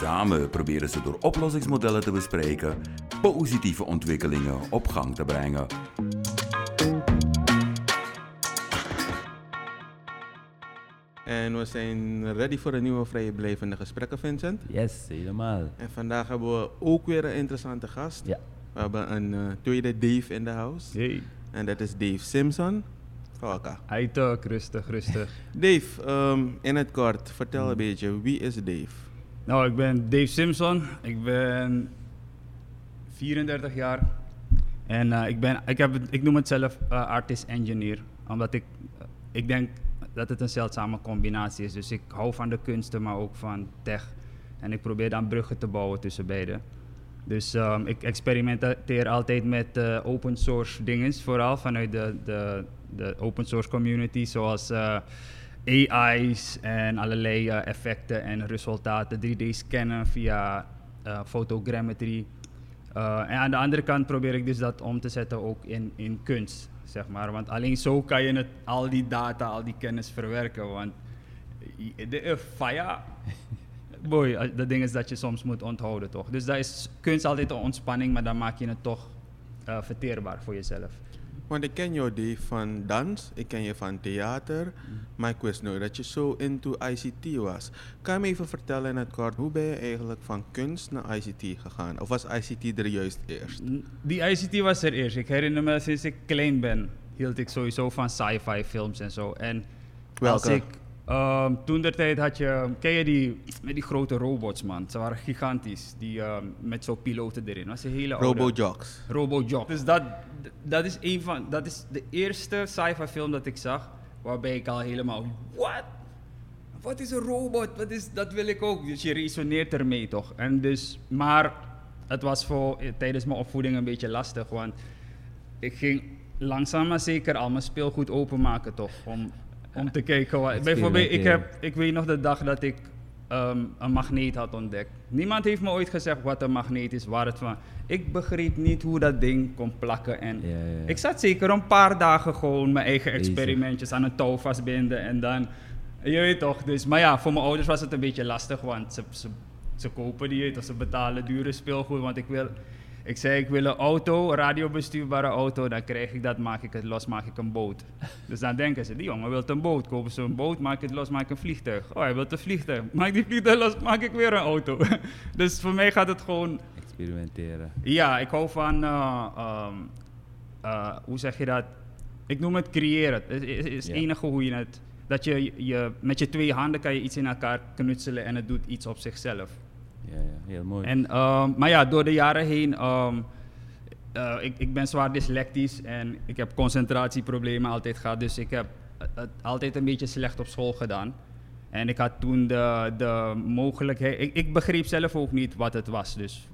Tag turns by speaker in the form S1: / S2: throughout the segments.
S1: Samen proberen ze door oplossingsmodellen te bespreken positieve ontwikkelingen op gang te brengen.
S2: En we zijn ready voor een nieuwe vrije blijvende gesprekken, Vincent.
S3: Yes, helemaal.
S2: En vandaag hebben we ook weer een interessante gast.
S3: Ja.
S2: We hebben een eh, tweede Dave in de house.
S4: Hey,
S2: En dat is Dave Simpson. Welkom.
S4: hij toch, rustig, rustig.
S2: Dave, ehm, in het kort, vertel
S4: Hmm.
S2: een beetje, wie is Dave?
S4: Nou, ik ben Dave Simpson. Ik ben 34 jaar. En eh, ik, ben, ik, heb, ik noem het zelf eh, artist-engineer. Omdat ik, ik denk dat het een zeldzame combinatie is. Dus ik hou van de kunsten, maar ook van tech. En ik probeer dan bruggen te bouwen tussen beide. Dus ehm, ik experimenteer altijd met eh, open source dingen, vooral vanuit de, de, de open source community, zoals eh, AI's en allerlei eh, effecten en resultaten, 3D scannen via eh photogrammetry. Eh, en aan de andere kant probeer ik dus dat om te zetten ook in, in kunst, zeg maar. Want alleen zo kan je het, al die data, al die kennis verwerken. Want de faya, boy, dat ding is dat je soms moet onthouden, toch? Dus dat is kunst altijd een ontspanning, maar dan maak je het toch verteerbaar voor jezelf.
S2: Want ik ken jou Dave van dans, ik ken je van theater,
S4: Mm.
S2: maar ik wist nooit dat je zo into ICT was. Kan je me even vertellen in het kort, hoe ben je eigenlijk van kunst naar ICT gegaan? Of was ICT er juist eerst?
S4: Die ICT was er eerst. Ik herinner me sinds ik klein ben, hield ik sowieso van sci-fi films en zo. En als ik, ehm, toen der tijd had je, ken je die, met die grote robots man, ze waren gigantisch, die ehm, met zo'n piloten erin. Dat was een hele oude-
S2: Robojocks.
S4: Robojock. Dus dat, dat is een van, dat is de eerste sci-fi film dat ik zag, waarbij ik al helemaal, what? Wat is een robot? Wat is, dat wil ik ook. Dus je resoneert ermee toch? En dus, maar het was voor, tijdens mijn opvoeding een beetje lastig, want ik ging langzaam maar zeker al mijn speelgoed openmaken toch, om, om te kijken wat... Bijvoorbeeld, ik, heb, ik weet nog de dag dat ik ehm, een magneet had ontdekt. Niemand heeft me ooit gezegd wat een magneet is, waar het van... Ik begreep niet hoe dat ding kon plakken en... Ik zat zeker een paar dagen gewoon mijn eigen experimentjes aan een touw vastbinden en dan... Je weet toch, dus... Maar ja, voor mijn ouders was het een beetje lastig, want ze, ze, ze kopen die, of ze betalen dure speelgoed, want ik wil... Ik zei, ik wil een auto, een radiobestuurbare auto, dan krijg ik dat, maak ik het los, maak ik een boot. Dus dan denken ze, die jongen wil een boot, kopen ze een boot, maak ik het los, maak ik een vliegtuig. Oh, hij wil een vliegtuig, maak die vliegtuig los, maak ik weer een auto. dus voor mij gaat het gewoon
S3: Experimenteren.
S4: ja, ik hou van, eh, ehm, eh, hoe zeg je dat? Ik noem het creëren. Het is, is het
S3: Ja.
S4: enige hoe je het, dat je, je, met je twee handen kan je iets in elkaar knutselen en het doet iets op zichzelf.
S3: Ja, ja, heel mooi.
S4: En, ehm, maar ja, door de jaren heen, ehm, eh, ik, ik ben zwaar dyslectisch en ik heb concentratieproblemen altijd gehad. Dus ik heb het altijd een beetje slecht op school gedaan. En ik had toen de, de mogelijkheid, ik, ik begreep zelf ook niet wat het was. Dus,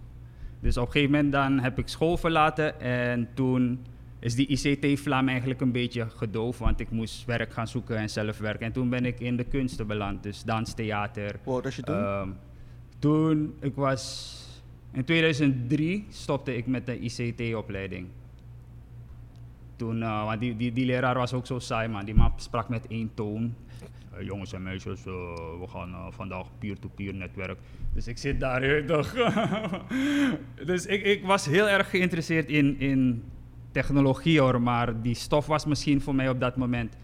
S4: dus op een gegeven moment dan heb ik school verlaten en toen is die ICT-vlam eigenlijk een beetje gedoofd, want ik moest werk gaan zoeken en zelf werken. En toen ben ik in de kunsten beland, dus dans, theater,
S2: oud was je toen?
S4: Ehm, toen ik was. In 2003 stopte ik met de ICT-opleiding. Toen, eh, want die, die, leraar was ook zo saai, man. Die man sprak met één toon. Eh, jongens en meisjes, eh, we gaan vandaag peer-to-peer netwerk. Dus ik zit daar heel dag. dus ik, ik was heel erg geïnteresseerd in, in technologie hoor, maar die stof was misschien voor mij op dat moment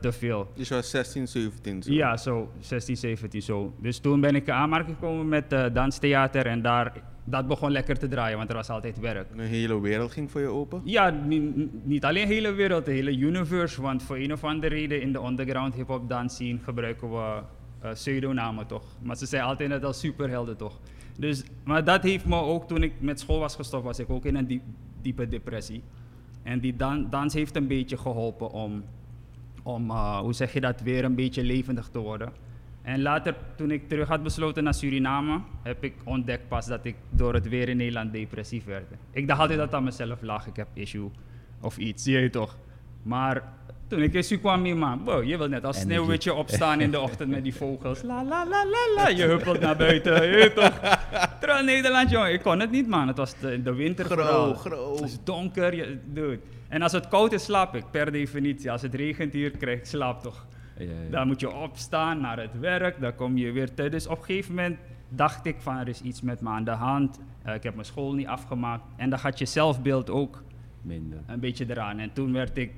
S4: te veel.
S2: dus je was 16, 17 zo.
S4: Ja, zo 16, 17 zo. Dus toen ben ik in aanmerking gekomen met eh, danstheater en daar, dat begon lekker te draaien, want er was altijd werk.
S2: Een hele wereld ging voor je open?
S4: Ja, ni- niet alleen de hele wereld, de hele universe, want voor een of andere reden in de underground hip-hop scene gebruiken we eh, pseudonamen toch. Maar ze zijn altijd net als superhelden toch. Dus, maar dat heeft me ook, toen ik met school was gestopt, was ik ook in een diep- diepe depressie. En die dan, dans heeft een beetje geholpen om, om eh, hoe zeg je dat, weer een beetje levendig te worden. En later, toen ik terug had besloten naar Suriname, heb ik ontdekt pas dat ik door het weer in Nederland depressief werd. Ik dacht altijd dat aan mezelf lag, ik heb issue of iets, zie je toch. Maar toen ik in kwam, man, wow, je wilt net als sneeuwwitje opstaan in de ochtend met die vogels. La la la la la, je huppelt naar buiten, je toch. Terwijl Nederland, jongen, ik kon het niet, man. Het was de, de winter.
S2: Gro, gro.
S4: Het is donker, je, dude. En als het koud is, slaap ik, per definitie. Als het regent hier, krijg ik slaap toch.
S3: Ja, ja.
S4: Dan moet je opstaan naar het werk, dan kom je weer thuis. Dus op een gegeven moment dacht ik van er is iets met me aan de hand. Eh, ik heb mijn school niet afgemaakt. En dan gaat je zelfbeeld ook
S3: Minder.
S4: een beetje eraan. En toen werd ik,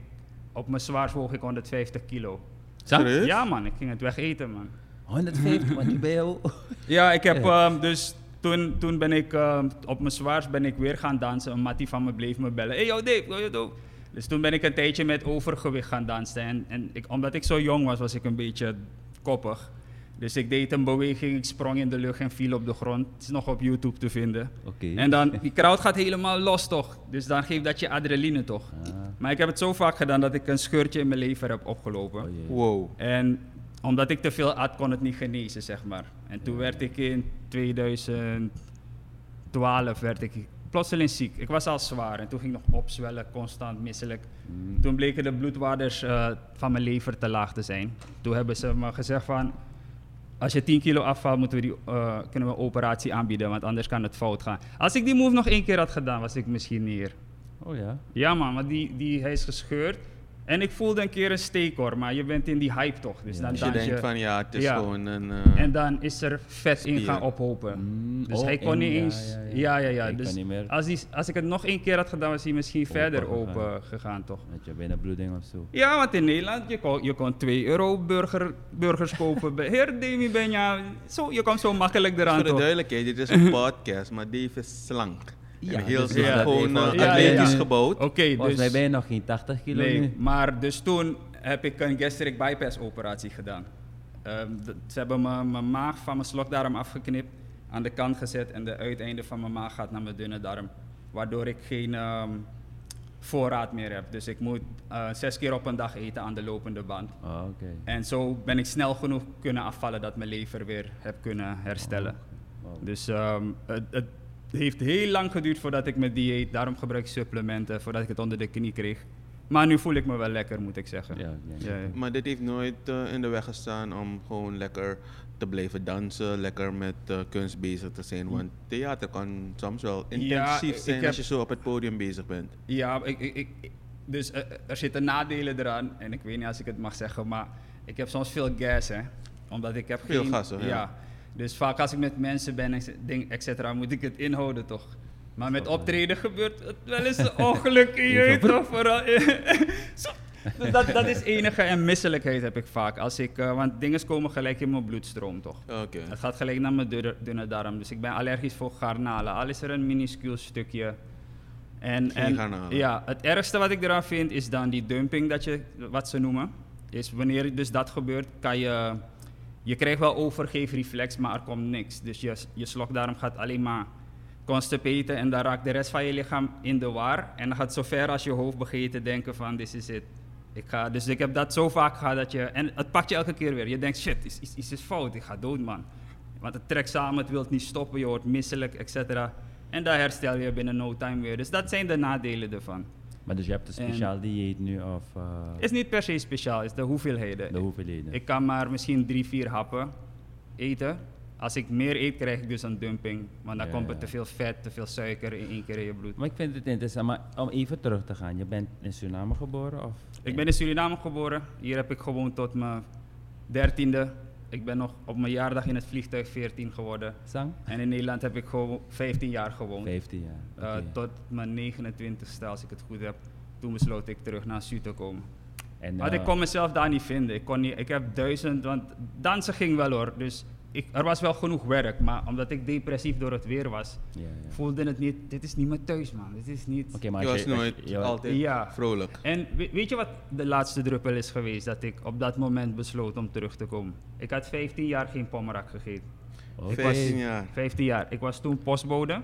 S4: op mijn zwaarst woog ik 150 kilo.
S2: Serieus?
S4: Ja man, ik ging het weg eten man.
S3: 150, want je bent al...
S4: Ja, ik heb ehm, dus toen, toen ben ik ehm, op mijn zwaarst ben ik weer gaan dansen. Een mattie van me bleef me bellen. Hey yo Dave, yo, yo, yo. Dus toen ben ik een tijdje met overgewicht gaan dansen. En, en ik, omdat ik zo jong was, was ik een beetje koppig. Dus ik deed een beweging, ik sprong in de lucht en viel op de grond. Het is nog op YouTube te vinden.
S3: Oké.
S4: En dan, die crowd gaat helemaal los toch. Dus dan geeft dat je adrenaline toch.
S3: Ah,
S4: Maar ik heb het zo vaak gedaan dat ik een scheurtje in mijn lever heb opgelopen.
S3: oh.
S2: Wow.
S4: En omdat ik te veel at, kon het niet genezen, zeg maar. En toen werd ik in 2012 werd ik plotseling ziek. Ik was al zwaar en toen ging ik nog opzwellen, constant misselijk.
S3: Mm.
S4: Toen bleken de bloedwaarders eh, van mijn lever te laag te zijn. Toen hebben ze me gezegd van, als je 10 kilo afvalt, moeten we die, eh, kunnen we een operatie aanbieden, want anders kan het fout gaan. Als ik die move nog één keer had gedaan, was ik misschien neer.
S3: Oh ja.
S4: Ja man, maar die, die, hij is gescheurd. En ik voelde een keer een steek hoor, maar je bent in die hype toch. Dus
S3: Ja.
S4: dan
S2: Dus je denkt
S4: je,
S2: van ja, het is
S4: Ja.
S2: gewoon een... eh,
S4: en dan is er vet in gaan ophopen.
S3: Mm,
S4: Dus
S3: oh,
S4: hij kon
S3: en-
S4: niet eens.
S3: ja,
S4: Ja,
S3: ja.
S4: ja, ja.
S3: Hij
S4: Dus
S3: kan niet meer
S4: als, die, als ik het nog één keer had gedaan, was hij misschien
S3: Open
S4: verder
S3: gegaan.
S4: open gegaan toch.
S3: Met je binnenbloeding of zo.
S4: Ja, want in Nederland, je kon, je kon 2 euro burger, burgers kopen. Heer Demi Benja, zo, je kwam zo makkelijk eraan
S2: voor de
S4: toch.
S2: duidelijkheid, dit is een podcast, maar Dave is slank.
S3: Ja,
S2: heel
S3: dus
S2: gewoon
S3: even-
S2: eh,
S4: Ja, ja,
S2: atletisch gebouwd.
S4: Oké,
S3: Volgens mij
S4: dus...
S3: ben je nog geen 80 kilo
S4: Nee,
S3: nu.
S4: maar dus toen heb ik een gastric bypass operatie gedaan. Ehm, ze hebben mijn maag van mijn slokdarm afgeknipt, aan de kant gezet en de uiteinde van mijn maag gaat naar mijn dunne darm. Waardoor ik geen ehm, voorraad meer heb. Dus ik moet eh, zes keer op een dag eten aan de lopende band.
S3: Oh, oké.
S4: En zo ben ik snel genoeg kunnen afvallen dat mijn lever weer heb kunnen herstellen.
S3: Wow.
S4: Dus ehm, het, het heeft heel lang geduurd voordat ik mijn dieet, daarom gebruik ik supplementen, voordat ik het onder de knie kreeg. Maar nu voel ik me wel lekker, moet ik zeggen.
S3: Ja.
S2: Maar dit heeft nooit eh, in de weg gestaan om gewoon lekker te blijven dansen, lekker met eh, kunst bezig te zijn. Want theater kan soms wel intensief zijn
S4: heb-
S2: als je zo op het podium bezig bent.
S4: Ja, ik, ik, dus eh, er zitten nadelen eraan. En ik weet niet als ik het mag zeggen, maar ik heb soms veel gas, hè. Omdat ik heb
S2: Veel
S4: geen...
S2: gassen, ja.
S4: Dus vaak als ik met mensen ben, et- cetera, moet ik het inhouden, toch? Maar met optreden gebeurt het wel eens een ongeluk in je toch? Vooral. Dus dat, dat is enige en misselijkheid heb ik vaak. Als ik, eh, want dingen komen gelijk in mijn bloedstroom, toch?
S2: Oké.
S4: Het gaat gelijk naar mijn dunne, dunne darm. Dus ik ben allergisch voor garnalen. Al is er een minuscuul stukje. En,
S2: Geen
S4: en
S2: garnalen.
S4: ja, het ergste wat ik eraan vind is dan die dumping, dat je, wat ze noemen. Is wanneer dus dat gebeurt, kan je... Je krijgt wel overgeefreflex, maar er komt niks. Dus je, je slokdarm gaat alleen maar constipeten en dan raakt de rest van je lichaam in de war. En dan gaat zo ver als je hoofd begint te denken van, this is it. Ik ga, dus ik heb dat zo vaak gehad dat je... En het pakt je elke keer weer. Je denkt, shit, is, is, is fout, ik ga dood, man. Want het trekt samen, het wil niet stoppen, je wordt misselijk, et. En daar herstel je binnen no time weer. Dus dat zijn de nadelen ervan.
S3: Maar dus je hebt een
S4: En-
S3: speciaal dieet nu of uh,
S4: Is niet per se speciaal, is de hoeveelheden.
S3: de hoeveelheden?
S4: Ik kan maar misschien drie, vier happen eten. Als ik meer eet, krijg ik dus een dumping. Want dan
S3: Ja,
S4: komt er te veel vet, te veel suiker in één keer in je bloed.
S3: Maar ik vind het interessant, maar om even terug te gaan. Je bent in Suriname geboren of?
S4: Ik ben in Suriname geboren. Hier heb ik gewoond tot mijn dertiende. Ik ben nog op mijn jaardag in het vliegtuig 14 geworden.
S3: Zang?
S4: En in Nederland heb ik gewoon 15 jaar gewoond.
S3: 15 jaar.
S4: Eh, tot mijn 29ste, als ik het goed heb. Toen besloot ik terug naar Su te komen.
S3: En,
S4: Want
S3: eh,
S4: ik kon mezelf daar niet vinden. Ik, kon niet, ik heb duizend, want dansen ging wel hoor. Dus ik, er was wel genoeg werk. Maar omdat ik depressief door het weer was,
S3: ja, ja.
S4: voelde het niet, dit is niet mijn thuis man. Dit is niet...
S3: Oké, maar
S2: Je was nooit
S3: je- je-
S2: altijd
S4: Ja.
S2: vrolijk.
S4: En we- weet je wat de laatste druppel is geweest? Dat ik op dat moment besloot om terug te komen. Ik had 15 jaar geen pommerak gegeten.
S3: Oké.
S2: 15 jaar.
S4: 15 jaar. Ik was toen postbode.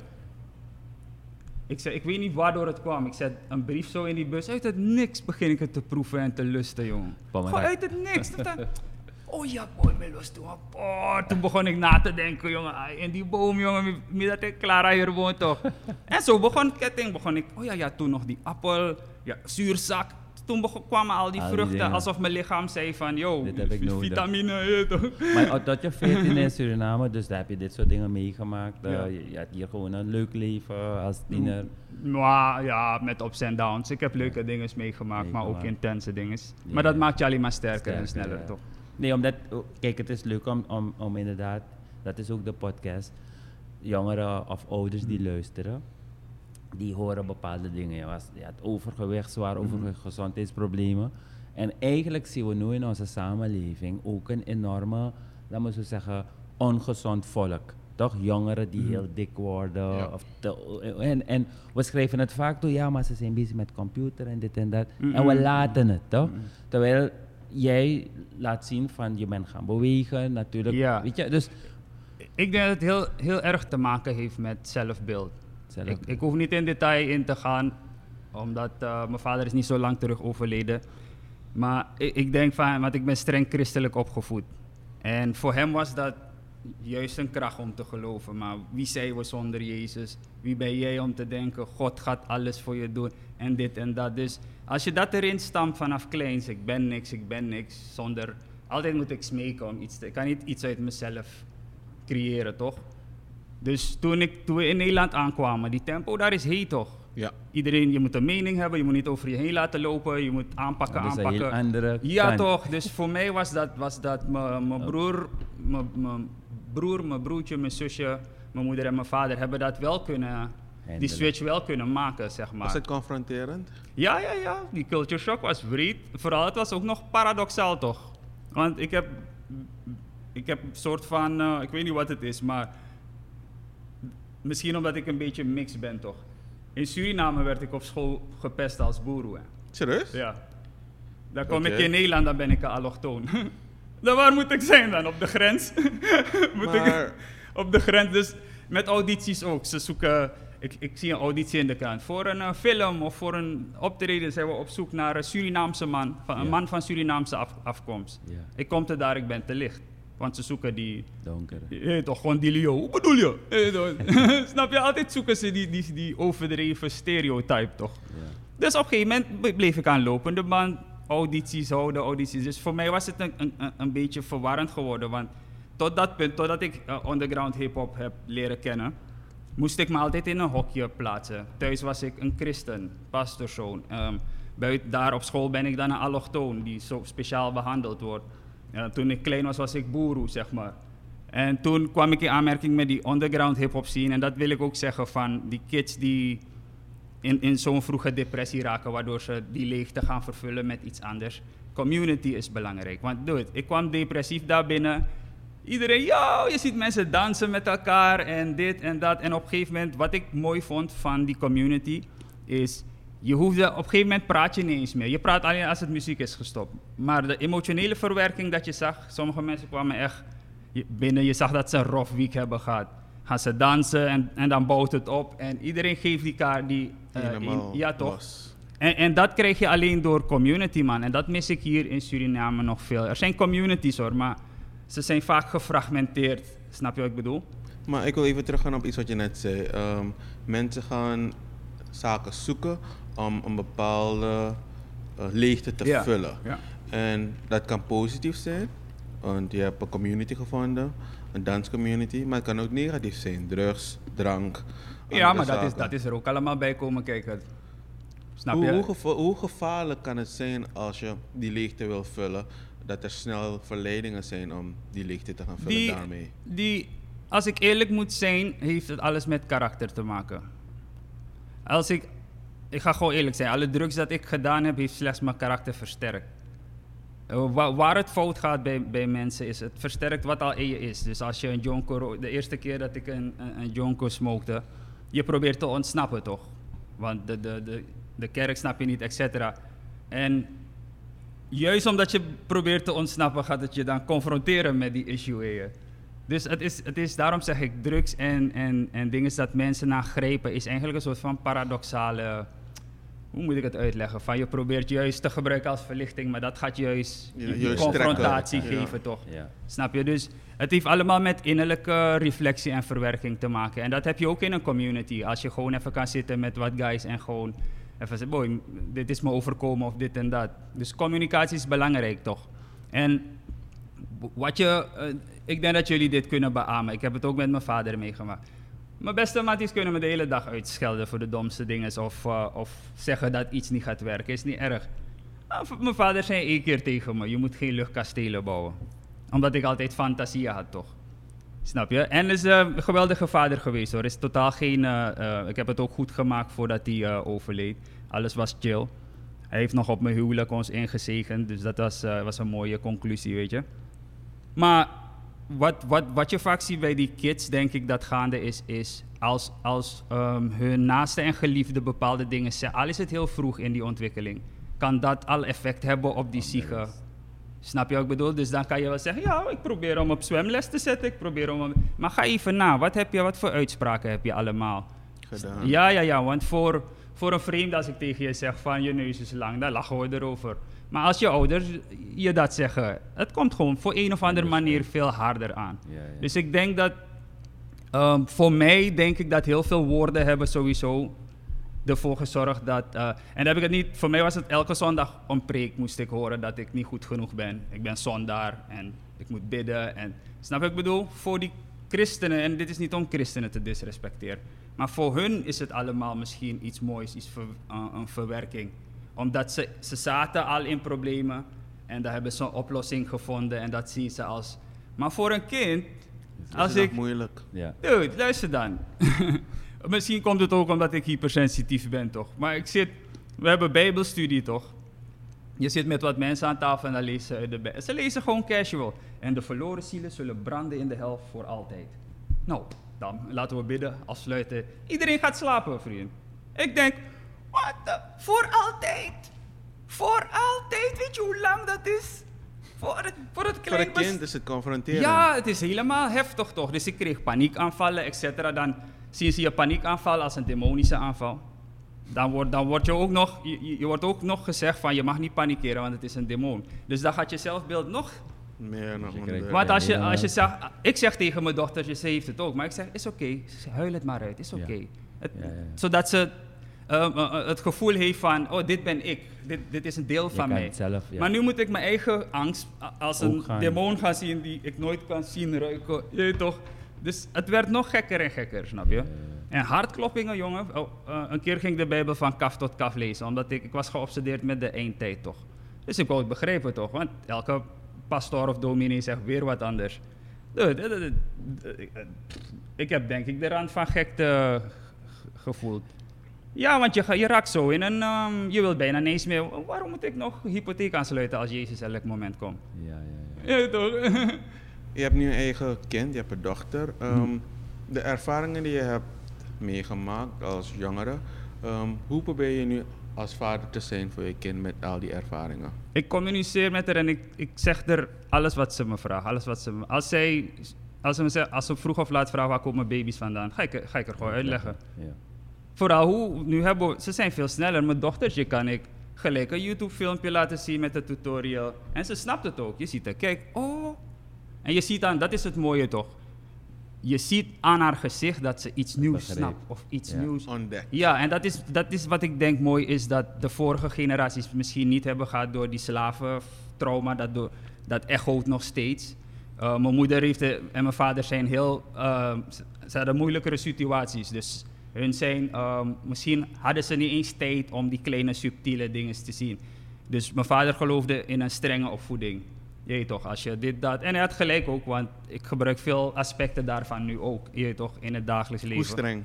S4: Ik, zei, ik weet niet waardoor het kwam. Ik zet een brief zo in die bus. Uit het niks begin ik het te proeven en te lusten, jongen.
S3: Pommerak.
S4: Gewoon uit het niks. Dat Oh ja, boy, me los toen. Oh, toen begon ik na te denken, jongen. ai, En die boom, jongen, mi dat ik Clara hier woont toch. en zo begon het ketting. Begon ik, oh ja, ja, toen nog die appel, ja, zuurzak. Toen begon, kwamen al die
S3: Al
S4: vruchten, alsof mijn lichaam zei van, yo, vitamine, toch.
S3: Maar tot je 14 in Suriname, dus daar heb je dit soort dingen meegemaakt. Eh,
S4: Ja.
S3: je, je had hier gewoon een leuk leven als tiener.
S4: Maar ja, met ups en downs. Ik heb leuke dingen meegemaakt, maar ook intense dingen.
S3: Ja.
S4: Maar dat maakt je alleen maar sterker, en sneller,
S3: ja.
S4: toch?
S3: Nee, omdat, kijk, het is leuk om, om, om inderdaad, dat is ook de podcast, jongeren of ouders die luisteren, die horen bepaalde dingen. Je, was, je had overgewicht, zwaar overgewicht, gezondheidsproblemen. En eigenlijk zien we nu in onze samenleving ook een enorme, laten we zo zeggen, ongezond volk. Toch? Jongeren die heel dik worden.
S2: Ja.
S3: Of te- en, en we schrijven het vaak toe, ja, maar ze zijn bezig met computer en dit en dat. En we
S4: Mm-mm.
S3: laten het, toch? Terwijl jij laat zien van je bent gaan bewegen, natuurlijk.
S4: Ja.
S3: Weet je, dus
S4: Ik denk dat het heel, heel erg te maken heeft met zelfbeeld.
S3: Zelf-
S4: Ik, ik hoef niet in detail in te gaan, omdat eh, mijn vader is niet zo lang terug overleden. Maar ik, ik denk van, want ik ben streng christelijk opgevoed. En voor hem was dat juist een kracht om te geloven. Maar wie zijn we zonder Jezus? Wie ben jij om te denken, God gaat alles voor je doen en dit en dat. Dus als je dat erin stampt vanaf kleins, ik ben niks, ik ben niks, zonder... Altijd moet ik smeken om iets te... Ik kan niet iets uit mezelf creëren, toch? Dus toen, ik, toen we in Nederland aankwamen, die tempo daar is heet toch?
S2: Ja.
S4: Iedereen, je moet een mening hebben, je moet niet over je heen laten lopen, je moet aanpakken,
S3: heel
S4: aanpakken.
S3: andere
S4: Ja,
S3: kant.
S4: toch? Dus voor mij was dat, was dat mijn broer, mijn broer, mijn broertje, mijn zusje, mijn moeder en mijn vader hebben dat wel kunnen, die switch wel kunnen maken, zeg maar.
S2: Was het confronterend?
S4: Ja, ja, ja. Die culture shock was breed. Vooral, het was ook nog paradoxaal, toch? Want ik heb, ik heb een soort van, eh, ik weet niet wat het is, maar misschien omdat ik een beetje mix ben, toch? In Suriname werd ik op school gepest als boeroe.
S2: Serieus?
S4: Ja. Dan kom ik in Nederland, dan ben ik een allochtoon. dan waar moet ik zijn dan? Op de grens? moet ik op de grens. Dus met audities ook. Ze zoeken, ik, ik zie een auditie in de krant. Voor een eh, film of voor een optreden zijn we op zoek naar een Surinaamse man. Van, een man van Surinaamse af- afkomst.
S3: Ja,
S4: Ik kom te daar, ik ben te licht. Want ze zoeken die,
S3: donker.
S4: je toch, gewoon die Leo. Hoe bedoel je? Snap je? Altijd zoeken ze die, die, die overdreven stereotype, toch? Dus op een gegeven moment ble- bleef ik aan lopende band audities houden, audities. Dus voor mij was het een, een, een- beetje verwarrend geworden. Want tot dat punt, totdat ik eh, underground hip-hop heb leren kennen, moest ik me altijd in een hokje plaatsen. Thuis was ik een christen, pastorszoon. Ehm buiten, daar op school ben ik dan een allochtoon die zo speciaal behandeld wordt. Toen ik klein was, was ik boeroe, zeg maar. En toen kwam ik in aanmerking met die underground hip-hop scene. En dat wil ik ook zeggen van die kids die in, in zo'n vroege depressie raken, waardoor ze die leegte gaan vervullen met iets anders. Community is belangrijk. Want dude, ik kwam depressief daar binnen. Iedereen, yo, je ziet mensen dansen met elkaar en dit en dat. En op een gegeven moment, wat ik mooi vond van die community, is je hoefde, op een gegeven moment praat je niet eens meer. Je praat alleen als het muziek is gestopt. Maar de emotionele verwerking dat je zag, sommige mensen kwamen echt binnen. Je zag dat ze een rough week hebben gehad. Gaan ze dansen en, en dan bouwt het op. En iedereen geeft die kaart die... eh, in- ja, toch?
S2: los.
S4: En, en dat krijg je alleen door community, man. En dat mis ik hier in Suriname nog veel. Er zijn communities hoor, maar ze zijn vaak gefragmenteerd. Snap je wat ik bedoel?
S2: Maar ik wil even teruggaan op iets wat je net zei. Ehm, mensen gaan zaken zoeken om een bepaalde eh, leegte te
S4: Ja.
S2: vullen.
S4: Ja.
S2: En dat kan positief zijn, want je hebt een community gevonden, een danscommunity, maar het kan ook negatief zijn. Drugs, drank.
S4: Ja, maar dat is, dat is er ook allemaal bij komen kijken. Snap
S2: Hoe,
S4: je?
S2: hoe, geva- hoe gevaarlijk kan het zijn als je die leegte wil vullen, dat er snel verleidingen zijn om die leegte te gaan vullen
S4: die,
S2: daarmee?
S4: die, als ik eerlijk moet zijn, heeft het alles met karakter te maken. Als ik, ik ga gewoon eerlijk zijn, alle drugs dat ik gedaan heb, heeft slechts mijn karakter versterkt. Eh, wa- waar het fout gaat bij, bij mensen is, het versterkt wat al in je is. Dus als je een jonko, de eerste keer dat ik een, een, jonko smokte, je probeert te ontsnappen toch? Want de, de, de, de kerk snap je niet, et cetera. En juist omdat je probeert te ontsnappen, gaat het je dan confronteren met die issue. Dus het is, het is, daarom zeg ik, drugs en, en, en dingen dat mensen naar grijpen, is eigenlijk een soort van paradoxale hoe moet ik het uitleggen? Van je probeert juist te gebruiken als verlichting, maar dat gaat juist,
S2: Ja,
S4: je
S2: juist
S4: confrontatie
S2: trekken. Ja.
S4: geven, toch?
S3: Ja.
S4: Snap je? Dus het heeft allemaal met innerlijke reflectie en verwerking te maken. En dat heb je ook in een community. Als je gewoon even kan zitten met wat guys en gewoon even zeggen, boy, dit is me overkomen of dit en dat. Dus communicatie is belangrijk, toch? En wat je, eh, ik denk dat jullie dit kunnen beamen. Ik heb het ook met mijn vader meegemaakt. Mijn beste matties kunnen me de hele dag uitschelden voor de domste dingen. Of, eh, of zeggen dat iets niet gaat werken. Is niet erg. Ah, mijn vader zei één keer tegen me: Je moet geen luchtkastelen bouwen. Omdat ik altijd fantasieën had, toch? Snap je? En is eh, een geweldige vader geweest hoor. Is totaal geen. eh, ik heb het ook goed gemaakt voordat hij overleed. Alles was chill. Hij heeft nog op mijn huwelijk ons ingezegend. Dus dat was, was een mooie conclusie, weet je. Maar wat, wat, wat je vaak ziet bij die kids, denk ik dat gaande is, is als, als ehm, hun naaste en geliefde bepaalde dingen zeggen, al is het heel vroeg in die ontwikkeling, kan dat al effect hebben op die psyche. Snap je wat ik bedoel? Dus dan kan je wel zeggen, ja, ik probeer hem op zwemles te zetten, ik probeer hem... op- Maar ga even na, wat, heb je, wat voor uitspraken heb je allemaal?
S2: Gedaan.
S4: Ja, ja, ja, want voor, voor een vreemde als ik tegen je zeg van je neus is lang, dan lachen we erover. Maar als je ouders je dat zeggen, het komt gewoon voor een of andere manier veel harder aan.
S3: Ja, ja.
S4: Dus ik denk dat, ehm, voor mij denk ik dat heel veel woorden hebben sowieso ervoor gezorgd dat, eh, en dan heb ik het niet, voor mij was het elke zondag een preek moest ik horen dat ik niet goed genoeg ben. Ik ben zondaar en ik moet bidden en, snap ik bedoel? Voor die christenen, en dit is niet om christenen te disrespecteren, maar voor hun is het allemaal misschien iets moois, iets ver- eh, een verwerking. Omdat ze, ze zaten al in problemen en daar hebben ze een oplossing gevonden en dat zien ze als... Maar voor een kind,
S2: Dat
S4: als
S2: is nog
S4: ik...
S2: moeilijk.
S3: Ja.
S4: Dude, luister dan. Misschien komt het ook omdat ik hypersensitief ben, toch? Maar ik zit... We hebben bijbelstudie, toch? Je zit met wat mensen aan tafel en dan lezen ze uit de Bijbel. Ze lezen gewoon casual. En de verloren zielen zullen branden in de hel voor altijd. Nou, dan laten we bidden, afsluiten. Iedereen gaat slapen, vriend. Ik denk, wat the- Voor altijd? Voor altijd? Weet je hoe lang dat is? Voor het, voor het
S2: Voor een kind is het confronteren.
S4: ja, het is helemaal heftig toch. Dus ik kreeg paniekaanvallen, et cetera. Dan zien ze je paniekaanval als een demonische aanval. Dan wordt, dan wordt je, ook nog, je wordt ook nog gezegd van je mag niet panikeren, want het is een demon. Dus dan gaat je zelfbeeld nog...
S2: Meer nog
S4: Want als je, als je zegt... Ik zeg tegen mijn dochter, ze heeft het ook. Maar ik zeg, is oké, huil het maar uit, is oké.
S3: Ja.
S4: Zodat ze ehm, eh, eh, het gevoel heeft van, oh, dit ben ik. Dit, dit is een deel
S3: Je
S4: van mij.
S3: het zelf, ja.
S4: Maar nu moet ik mijn eigen angst als
S3: Ook
S4: een
S3: gaan-
S4: demon gaan zien die ik nooit kan zien, ruiken. Je toch? Dus het werd nog gekker en gekker, snap je? En hartkloppingen, jongen. Oh, eh, een keer ging ik de Bijbel van kaf tot kaf lezen, omdat ik, ik was geobsedeerd met de eindtijd, toch? Dus ik wou het begrijpen, toch? Want elke pastoor of dominee zegt weer wat anders. Ik heb denk ik de rand van gekte ge- gevoeld. Ja, want je, ga- je raakt zo in een... ehm, je wilt bijna niet eens meer... Waarom moet ik nog hypotheek aansluiten als Jezus elk moment komt?
S3: Ja, ja, ja.
S4: Ja, toch?
S2: Je hebt nu een eigen kind, je hebt een dochter. Ehm,
S4: Hm.
S2: De ervaringen die je hebt meegemaakt als jongere, ehm, hoe probeer je nu als vader te zijn voor je kind met al die ervaringen?
S4: ik communiceer met haar en ik, ik zeg haar alles wat ze me vraagt. Alles wat ze me, als, zij, als, ze me zegt, als ze vroeg of laat vraagt waar komen baby's vandaan, ga ik, ga ik er gewoon uitleggen.
S3: Ja.
S4: Vooral hoe, nu hebben we, ze zijn veel sneller. Mijn dochtertje kan ik gelijk een YouTube-filmpje laten zien met een tutorial. En ze snapt het ook. Je ziet er, kijk, oh. En je ziet aan, dat is het mooie toch. Je ziet aan haar gezicht dat ze iets nieuws snapt of iets
S3: Ja.
S4: nieuws.
S2: Ontdekt.
S4: Ja, en dat is, dat is wat ik denk mooi is dat de vorige generaties misschien niet hebben gehad door die slaventrauma. Dat, door, dat echoot nog steeds. Uh, mijn moeder heeft de- en mijn vader zijn heel, uh, ze- ze hadden moeilijkere situaties. Dus hun zijn, um, misschien hadden ze niet eens tijd om die kleine subtiele dingen te zien. Dus mijn vader geloofde in een strenge opvoeding. Je weet toch, als je dit, dat. En hij had gelijk ook, want ik gebruik veel aspecten daarvan nu ook. Je weet toch, in het dagelijks leven.
S2: Hoe streng?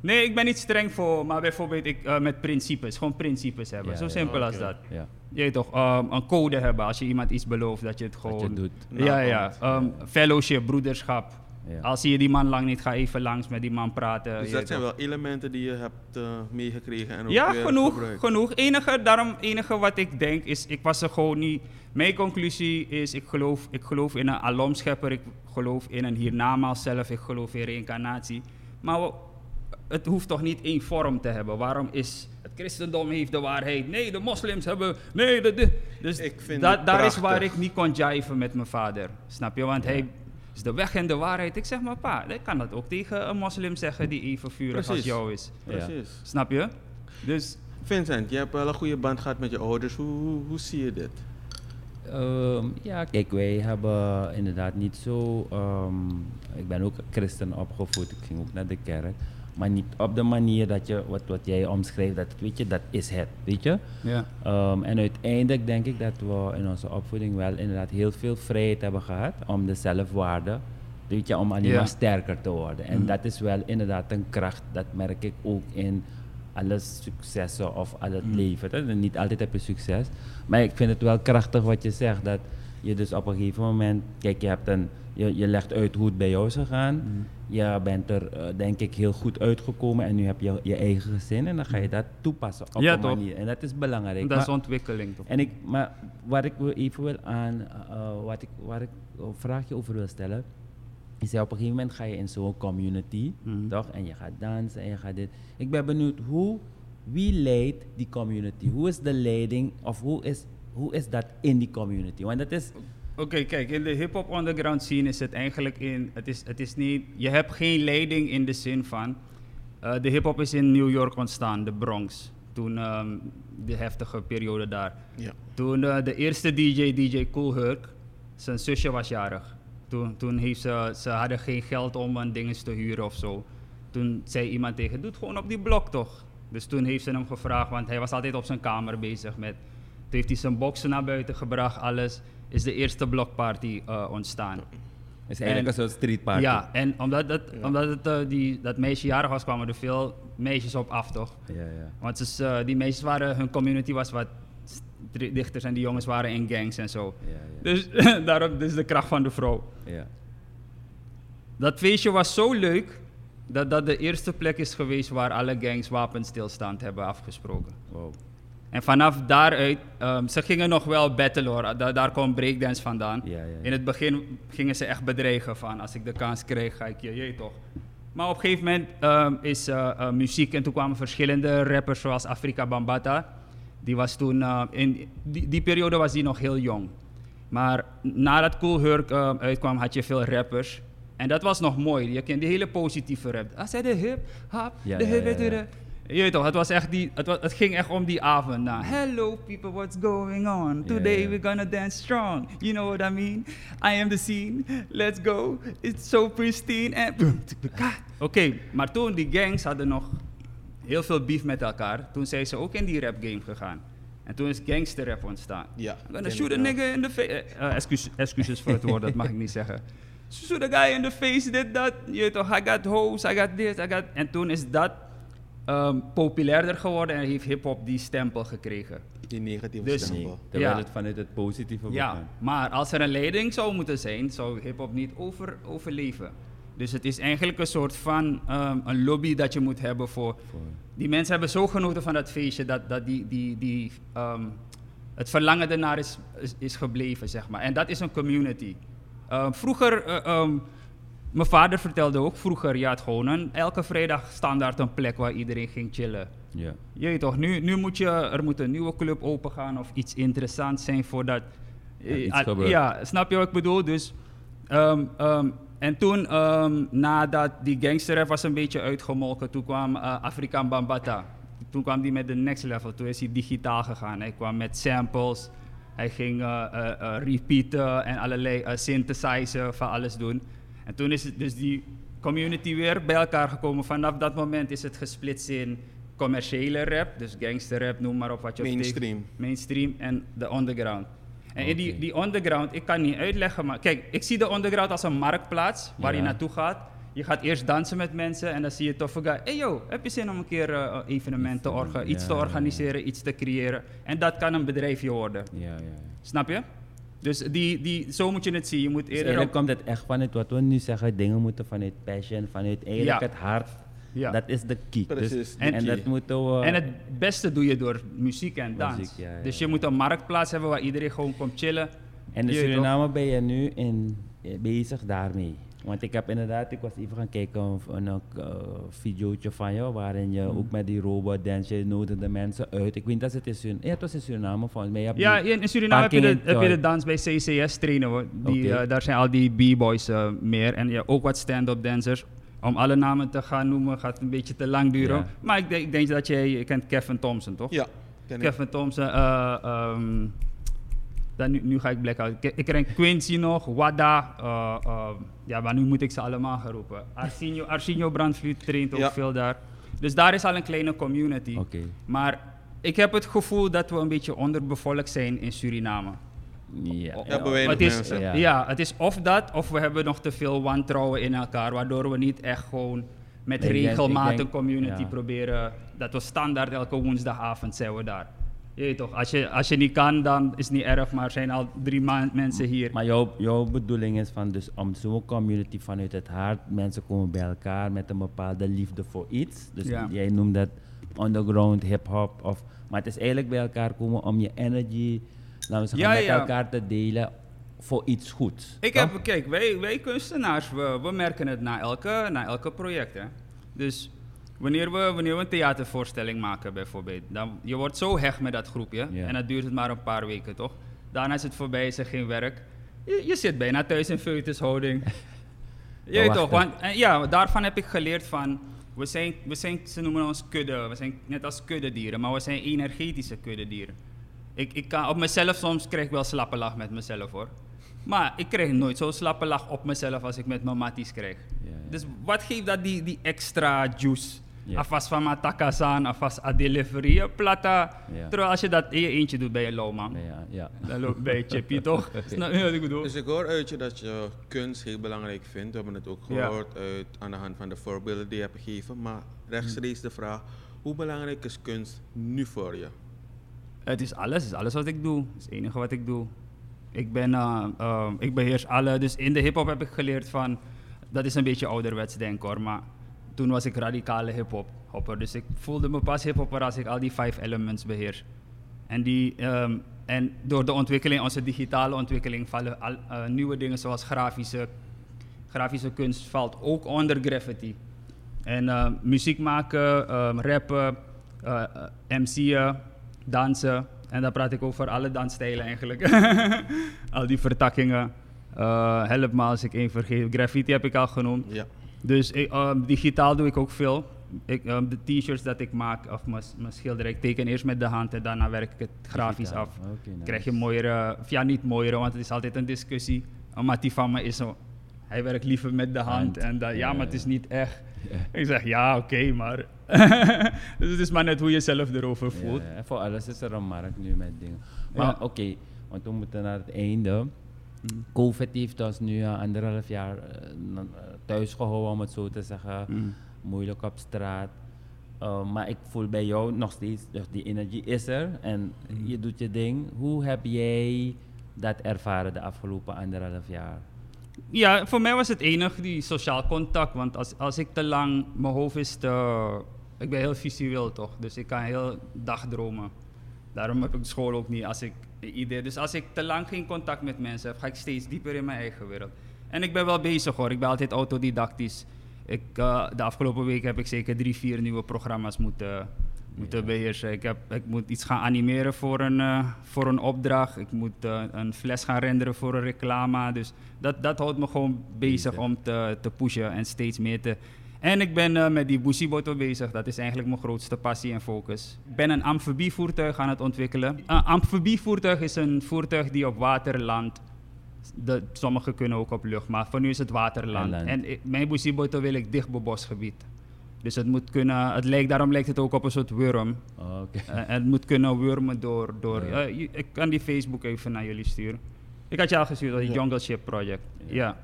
S4: Nee, ik ben niet streng voor, maar bijvoorbeeld ik, eh, met principes. Gewoon principes hebben.
S3: Ja,
S4: Zo
S3: ja.
S4: simpel als dat.
S3: Ja.
S4: Je weet toch, ehm, een code hebben als je iemand iets belooft, dat je het gewoon...
S3: Wat je doet.
S4: Ja, ja. Ehm, fellowship, broederschap.
S3: Ja.
S4: Als zie je die man lang niet, ga even langs met die man praten.
S2: Dus dat zijn wel elementen die je hebt eh, meegekregen en ook
S4: Ja,
S2: weer
S4: genoeg,
S2: gebruikt.
S4: genoeg. Enige, daarom, enige wat ik denk is, ik was er gewoon niet... Mijn conclusie is, ik geloof, ik geloof in een alomschepper, ik geloof in een hiernamaals zelf, ik geloof in reïncarnatie. Maar we- het hoeft toch niet één vorm te hebben. Waarom is het christendom heeft de waarheid? Nee, de moslims hebben. Nee, de. de. Dus
S2: Ik vind
S4: da- daar is waar ik niet kon jiven met mijn vader. Snap je? Want hij is de weg en de waarheid. Ik zeg maar, pa, ik kan dat ook tegen een moslim zeggen die even vurig als jou is.
S2: Precies.
S4: Snap je? Dus
S2: Vincent, je hebt wel een goede band gehad met je ouders. Hoe, hoe, hoe zie je dit?
S3: Ehm, ja, kijk, wij hebben inderdaad niet zo. ehm, ik ben ook christen opgevoed, ik ging ook naar de kerk. Maar niet op de manier dat je, wat, wat jij omschrijft, dat, weet je, dat is het, weet je.
S4: ja.
S3: Ehm, en uiteindelijk denk ik dat we in onze opvoeding wel inderdaad heel veel vrijheid hebben gehad om de zelfwaarde, weet je, om alleen
S4: Ja.
S3: maar sterker te worden. En
S4: Mhm.
S3: dat is wel inderdaad een kracht, dat merk ik ook in alle successen of al het
S4: Mhm.
S3: leven. hè. Niet altijd heb je succes, maar ik vind het wel krachtig wat je zegt, dat je dus op een gegeven moment, kijk, je, hebt een, je, je legt uit hoe het bij jou is gegaan.
S4: Mhm.
S3: Je bent er eh, denk ik heel goed uitgekomen en nu heb je je eigen gezin en dan ga je dat toepassen op
S4: Ja,
S3: een
S4: toch?
S3: manier. En dat is belangrijk.
S4: Dat is
S3: Maar-
S4: ontwikkeling toch?
S3: en ik, maar waar ik wil even wil aan, eh, wat ik, waar ik een vraagje over wil stellen, is dat op een gegeven moment ga je in zo'n community,
S4: Mhm.
S3: toch? En je gaat dansen en je gaat dit. Ik ben benieuwd hoe, wie leidt die community? Hoe is de leiding of hoe is, hoe is dat in die community? Want dat is,
S4: Oké, kijk, in de hip-hop underground scene is het eigenlijk in. Het is, het is niet. Je hebt geen leiding in de zin van. eh, de hip-hop is in New York ontstaan, de Bronx. Toen ehm, de heftige periode daar.
S2: Ja.
S4: Toen eh, de eerste DJ, DJ Cool Herc, zijn zusje was jarig. Toen, toen heeft ze, ze hadden geen geld om een dinges te huren of zo. Toen zei iemand tegen, doe het gewoon op die blok toch. Dus toen heeft ze hem gevraagd, want hij was altijd op zijn kamer bezig met... Toen heeft hij zijn boxen naar buiten gebracht, alles. Is de eerste blokparty eh, ontstaan.
S3: is eigenlijk
S4: En-
S3: een soort street party.
S4: Ja, en omdat, dat,
S2: Ja.
S4: omdat het, eh, die, dat meisje jarig was, kwamen er veel meisjes op af, toch?
S3: Ja, ja.
S4: Want is, eh, die meisjes waren, hun community was wat st- dichter en die jongens waren in gangs en zo.
S3: Ja, ja.
S4: Dus daarom dus de kracht van de vrouw.
S3: ja.
S4: Dat feestje was zo leuk dat dat de eerste plek is geweest waar alle gangs wapenstilstand hebben afgesproken.
S3: Wow.
S4: En vanaf daaruit, ehm, ze gingen nog wel battlen hoor, Da- daar kwam breakdance vandaan.
S3: Ja, ja.
S4: In het begin gingen ze echt bedreigen van als ik de kans kreeg ga ik je, je toch. Maar op een gegeven moment ehm, is eh, eh, muziek en toen kwamen verschillende rappers zoals Afrika Bambata. Die was toen, eh, in die, die periode was die nog heel jong. Maar nadat Cool Herc ehm, uitkwam had je veel rappers. En dat was nog mooi. Je kent die hele positieve rap. I said de hip, hop, de hip, je weet toch, het, was echt die, het, was, het ging echt om die avond. Nou, hello people, what's going on? Today we're gonna dance strong. You know what I mean? I am the scene. Let's go. It's so pristine. En Oké, maar toen die gangs hadden nog heel veel beef met elkaar. Toen zijn ze ook in die rap game gegaan. En toen is gangster rap ontstaan.
S2: Ja,
S4: I'm gonna shoot
S2: ik
S4: a nigga in the face. Eh, excuus- excuses voor het woord, dat mag ik niet zeggen. Shoot a guy in the face, dit, dat. Je weet toch, I got hoes, I got this, I got... En toen is dat ehm, populairder geworden en heeft hip-hop die stempel gekregen.
S2: Die negatieve
S4: Dus-
S2: stempel.
S3: Nee, terwijl
S4: Ja.
S3: het vanuit het positieve
S4: Ja,
S3: begon.
S4: maar als er een leiding zou moeten zijn, zou hip-hop niet over, overleven. Dus het is eigenlijk een soort van ehm, een lobby dat je moet hebben voor.
S3: Voor-
S4: Die mensen hebben zo genoten van dat feestje dat, dat die, die, die, ehm, het verlangen ernaar is, is, is gebleven, zeg maar. En dat is een community. Ehm, vroeger, eh, ehm, mijn vader vertelde ook, vroeger, je had gewoon een, elke vrijdag standaard een plek waar iedereen ging chillen.
S3: Ja.
S4: Je toch, nu, nu moet je, er moet een nieuwe club opengaan of iets interessants zijn voordat...
S3: Er iets
S4: Ah, ja, snap je wat ik bedoel? Dus, ehm, ehm, en toen, ehm, nadat die gangsterrap was een beetje uitgemolken, toen kwam eh Afrikaan Bambata. Toen kwam die met de next level, toen is hij digitaal gegaan. Hij kwam met samples, hij ging eh, eh, eh, repeaten en allerlei eh, synthesizen van alles doen. En toen is het dus die community weer bij elkaar gekomen. Vanaf dat moment is het gesplitst in commerciële rap, dus gangsterrap, noem maar op wat je
S2: Mainstream.
S4: mainstream en de underground. En in die, die underground, ik kan niet uitleggen, maar kijk, ik zie de underground als een marktplaats waar je naartoe gaat. Je gaat eerst dansen met mensen en dan zie je toffe guy. Hey yo, heb je zin om een keer eh, een evenement te orga- iets te
S3: ja,
S4: organiseren, iets te creëren? En dat kan een bedrijfje worden.
S3: Ja, ja, ja.
S4: Snap je? Dus die, die, zo moet je het zien. Je moet
S3: Dus
S4: eerder op,
S3: komt het echt vanuit wat we nu zeggen, dingen moeten vanuit passion, vanuit eigenlijk
S4: Ja.
S3: het hart.
S4: ja.
S3: Dat is de key.
S2: Precies,
S3: Dus,
S2: de
S3: en,
S2: key.
S3: dat moeten we...
S4: En het beste doe je door muziek en dans.
S3: Muziek, ja, ja,
S4: dus je moet een marktplaats hebben waar iedereen gewoon komt chillen.
S3: en in Suriname ben je nu in, bezig daarmee. Want ik heb inderdaad, ik was even gaan kijken of een uh, videootje van jou, waarin je ook met die robot dance, je nodigde mensen uit. Ik weet dat het in Suriname, ja, het was in Suriname volgens mij. Je hebt
S4: Ja, in in Suriname heb je, de, heb je de dans bij CCS trainen. hoor. Die, eh, daar zijn al die b-boys eh, meer. En ja, ook wat stand-up dancers. Om alle namen te gaan noemen gaat een beetje te lang duren.
S3: Ja.
S4: Maar ik denk, ik denk dat jij, je kent Kevin Thompson, toch?
S2: Ja, ken ik.
S4: Kevin Thompson. eh, ehm, dan nu, nu ga ik blackout. Ik, ik ken Quincy nog, Wada. eh, eh, ja, maar nu moet ik ze allemaal gaan roepen. Arsenio, Arsenio Brandvliet traint ook
S2: Ja.
S4: veel daar. Dus daar is al een kleine community.
S3: Oké.
S4: Maar ik heb het gevoel dat we een beetje onderbevolkt zijn in Suriname.
S3: Ja,
S4: het is.
S3: Ja.
S4: ja. het is of dat, of we hebben nog te veel wantrouwen in elkaar, waardoor we niet echt gewoon met
S3: Ik denk-
S4: regelmatig
S3: ik denk-
S4: community
S3: ja.
S4: proberen. Dat we standaard elke woensdagavond zijn we daar. Je toch, als je, als je niet kan, dan is het niet erg, maar er zijn al drie mensen hier.
S3: Maar jouw, jouw bedoeling is van dus om zo'n community vanuit het hart, mensen komen bij elkaar met een bepaalde liefde voor iets. Dus
S4: Ja.
S3: jij noemt dat underground hip-hop. Of, maar het is eigenlijk bij elkaar komen om je energy, laten we zeggen,
S4: Ja,
S3: met
S4: ja.
S3: elkaar te delen voor iets goeds.
S4: Ik
S3: toch?
S4: heb, kijk, wij, wij kunstenaars, we, we merken het na elke, na elke project. Hè. Dus wanneer we, wanneer we een theatervoorstelling maken bijvoorbeeld, dan, je wordt zo hecht met dat groepje. En dat duurt het maar een paar weken, toch? Daarna is het voorbij, is er geen werk. Je, je zit bijna thuis in foetushouding. je weet toch, want en ja, daarvan heb ik geleerd van, we zijn, we zijn, ze noemen ons kudde, we zijn net als kuddedieren, maar we zijn energetische kuddedieren. Ik, ik kan, op mezelf soms krijg ik wel slappe lach met mezelf hoor. Maar ik krijg nooit zo'n slappe lach op mezelf als ik met mijn matties krijg. Dus wat geeft dat die, die extra juice? Afas van mijn takazaan, afas a delivery, plata.
S3: Ja.
S4: Terwijl als je dat in je eentje doet bij je low man,
S3: Ja, ja.
S4: dan loopt bij je chippy toch? Snap je wat ik bedoel?
S2: Dus ik hoor uit je dat je kunst heel belangrijk vindt. We hebben het ook
S4: Ja.
S2: gehoord uit, aan de hand van de voorbeelden die je hebt gegeven. Maar rechtstreeks de vraag, hoe belangrijk is kunst nu voor je?
S4: Het is alles, het is alles wat ik doe. Het is het enige wat ik doe. Ik ben, eh, eh, ik beheers alle, dus in de hip-hop heb ik geleerd van, dat is een beetje ouderwets denk hoor, maar toen was ik radicale hip-hop hopper. Dus ik voelde me pas hip-hopper als ik al die vijf elements beheers. En, die, ehm, en door de ontwikkeling, onze digitale ontwikkeling, vallen al, eh, nieuwe dingen zoals grafische, grafische kunst valt ook onder graffiti. En eh, muziek maken, ehm, rappen, eh, eh, MC'en, dansen. En dan praat ik over alle dansstijlen eigenlijk. al die vertakkingen. Help me als ik één vergeet. Graffiti heb ik al genoemd.
S2: Ja.
S4: Dus ik, ehm, digitaal doe ik ook veel. Ik, ehm, de t-shirts dat ik maak, of mijn schilderij, ik teken eerst met de hand en daarna werk ik het grafisch
S3: Digitaal.
S4: af.
S3: Nice.
S4: Krijg je mooiere, of ja niet mooiere, want het is altijd een discussie. Omdat die van me is zo, hij werkt liever met de hand.
S3: Hand.
S4: En dat, ja,
S3: Ja,
S4: maar het is niet echt.
S3: Ja.
S4: Ik zeg, ja, oké, maar... dus het is maar net hoe je zelf erover voelt.
S3: Ja, ja. En voor alles is er een markt nu met dingen. Maar oké, want we moeten naar het einde.
S4: Mm.
S3: COVID heeft ons nu eh, anderhalf jaar eh, eh, thuis gehouden, om het zo te zeggen.
S4: Mm.
S3: Moeilijk op straat. Uh, maar ik voel bij jou nog steeds, dus die energie is er en
S4: Mm.
S3: je doet je ding. Hoe heb jij dat ervaren de afgelopen anderhalf jaar?
S4: Ja, voor mij was het enig die sociaal contact. Want als, als ik te lang, mijn hoofd is te... Ik ben heel visueel toch, dus ik kan heel dag dromen. Daarom heb ik school ook niet als ik idee. Dus als ik te lang geen contact met mensen heb, ga ik steeds dieper in mijn eigen wereld. En ik ben wel bezig hoor, ik ben altijd autodidactisch. Ik, eh, de afgelopen week heb ik zeker drie, vier nieuwe programma's moeten, moeten
S3: Ja.
S4: beheersen. Ik, heb, ik moet iets gaan animeren voor een, eh, voor een opdracht. Ik moet eh, een fles gaan renderen voor een reclame. Dus dat, dat houdt me gewoon bezig
S3: Bezig.
S4: om te, te pushen en steeds meer te... En ik ben eh, met die Boesiboto bezig. Dat is eigenlijk mijn grootste passie en focus. Ik ben een amfibievoertuig aan het ontwikkelen. Een amfibievoertuig is een voertuig die op water landt. De, sommige kunnen ook op lucht, maar voor nu is het waterland.
S3: En.
S4: En ik, mijn Boesiboto wil ik dicht bebos gebied. Dus het moet kunnen, het lijkt, daarom lijkt het ook op een soort worm.
S3: Oh, Oké.
S4: Eh, en het moet kunnen wurmen door. door eh, ik kan die Facebook even naar jullie sturen. Ik had je al gestuurd, dat. Jungle Ship Project.
S3: Ja.
S4: Ja.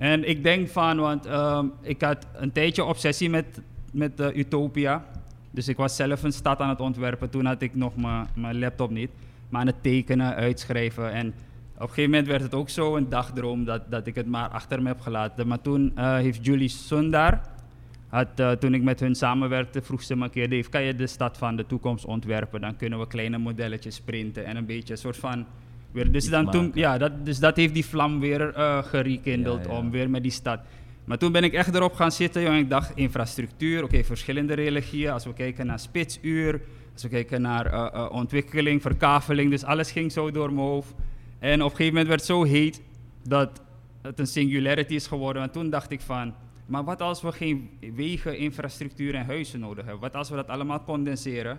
S4: En ik denk van, want ehm, ik had een tijdje obsessie met, met eh, Utopia. Dus ik was zelf een stad aan het ontwerpen. Toen had ik nog mijn- mijn laptop niet. Maar aan het tekenen, uitschrijven. En op een gegeven moment werd het ook zo een dagdroom dat, dat ik het maar achter me heb gelaten. Maar toen eh, heeft Julie Sundar, had, eh, toen ik met hun samenwerkte, vroeg ze me een keer, Dave, kan je de stad van de toekomst ontwerpen? Dan kunnen we kleine modelletjes printen en een beetje een soort van weer. Dus, dan toen, ja, dat, dus dat heeft die vlam weer eh gerekindeld
S3: Ja, ja.
S4: om weer met die stad. Maar toen ben ik echt erop gaan zitten, jongen. Ik dacht, infrastructuur, oké, verschillende religieën. Als we kijken naar spitsuur, als we kijken naar eh, eh, ontwikkeling, verkaveling. Dus alles ging zo door mijn hoofd. En op een gegeven moment werd het zo heet dat het een singularity is geworden. En toen dacht ik van, maar wat als we geen wegen, infrastructuur en huizen nodig hebben? Wat als we dat allemaal condenseren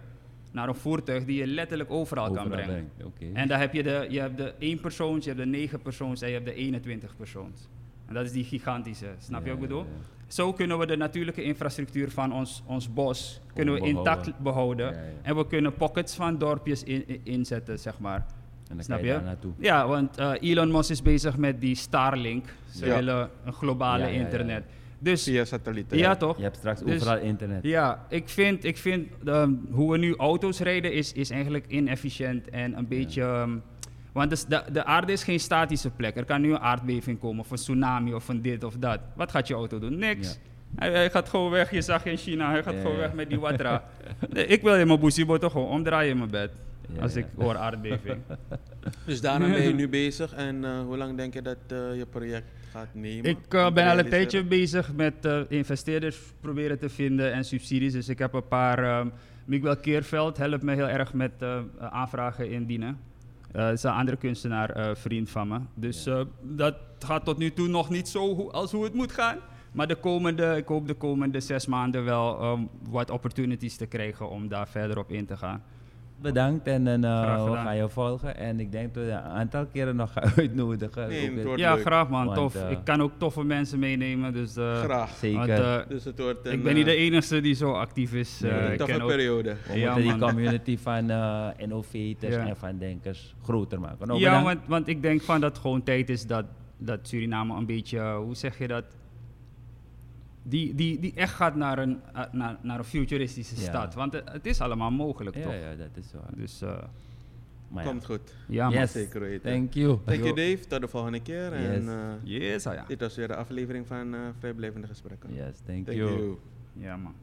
S4: naar een voertuig die je letterlijk overal, kan brengen? En dan heb je de, je hebt de 1 persoons, je hebt de 9 persoons en je hebt de 21 persoons. En dat is die gigantische, snap je
S3: Ja,
S4: wat ik bedoel?
S3: ja.
S4: Zo kunnen we de natuurlijke infrastructuur van ons, ons bos kunnen we
S3: behouden.
S4: intact behouden. En we kunnen pockets van dorpjes in, in- inzetten, zeg maar.
S3: En dan
S4: Snap
S3: je daar naartoe.
S4: Ja, want eh, Elon Musk is bezig met die Starlink. Ze willen een globale internet. Dus
S2: Via satellieten.
S4: ja, toch?
S3: Je hebt straks
S4: Dus-
S3: overal internet.
S4: Ja, ik vind, ik vind ehm, hoe we nu auto's rijden is, is eigenlijk inefficiënt en een beetje... ehm, want dus de, de aarde is geen statische plek. Er kan nu een aardbeving komen of een tsunami of een dit of dat. Wat gaat je auto doen? Niks.
S3: Ja.
S4: Hij, hij gaat gewoon weg. Je zag in China, hij gaat
S3: Ja,
S4: gewoon
S3: ja.
S4: weg met die Watra. Nee, ik wil in mijn boesibo toch gewoon omdraaien in mijn bed.
S3: Ja,
S4: als
S3: ja.
S4: ik hoor aardbeving.
S2: Dus daarna ben je nu bezig en eh, hoe lang denk je dat eh, je project gaat nemen?
S4: Ik eh, ben al een tijdje bezig met eh, investeerders proberen te vinden en subsidies. Dus ik heb een paar. ehm, Miguel Keerveld helpt me heel erg met eh, aanvragen indienen. Eh dat is een andere kunstenaar, eh, vriend van me. Dus
S3: Ja.
S4: eh, dat gaat tot nu toe nog niet zo als hoe het moet gaan. Maar de komende, ik hoop de komende zes maanden wel ehm, wat opportunities te krijgen om daar verder op in te gaan.
S3: Bedankt en dan, eh, we gaan je volgen. En ik denk dat je een aantal keren nog gaan uitnodigen.
S2: Nee,
S3: Ook
S2: het
S3: het-
S2: wordt
S4: Ja,
S2: leuk.
S4: graag man,
S3: Want,
S4: tof.
S3: eh,
S4: ik kan ook toffe mensen meenemen. Dus, eh,
S2: Graag.
S3: Zeker.
S4: want,
S2: Dus het wordt een,
S4: ik ben niet de enige die zo actief is.
S3: Nee,
S4: Eh,
S2: een
S4: ik
S2: toffe periode.
S3: we
S4: Ja,
S3: moeten die community van eh, innovators
S4: Ja.
S3: en van denkers groter maken. Nou,
S4: ja, want, want ik denk van dat het gewoon tijd is dat, dat Suriname een beetje, hoe zeg je dat? Die, die, die echt gaat naar een, eh, naar, naar een futuristische
S3: Ja.
S4: stad. Want het, het is allemaal mogelijk,
S3: ja,
S4: toch?
S3: ja, dat is waar.
S4: Dus uh,
S3: Maar ja.
S2: Komt goed.
S4: ja.
S3: Yes,
S2: Zeker weten.
S3: thank you.
S2: Thank you
S3: Yo.
S2: Dave, tot de volgende keer. En
S3: Yes.
S2: eh,
S4: Yes, ah, ja.
S2: dit was weer de aflevering van eh Vrijblijvende Gesprekken.
S3: Yes, thank,
S2: Thank
S3: you.
S2: you.
S4: Ja, man.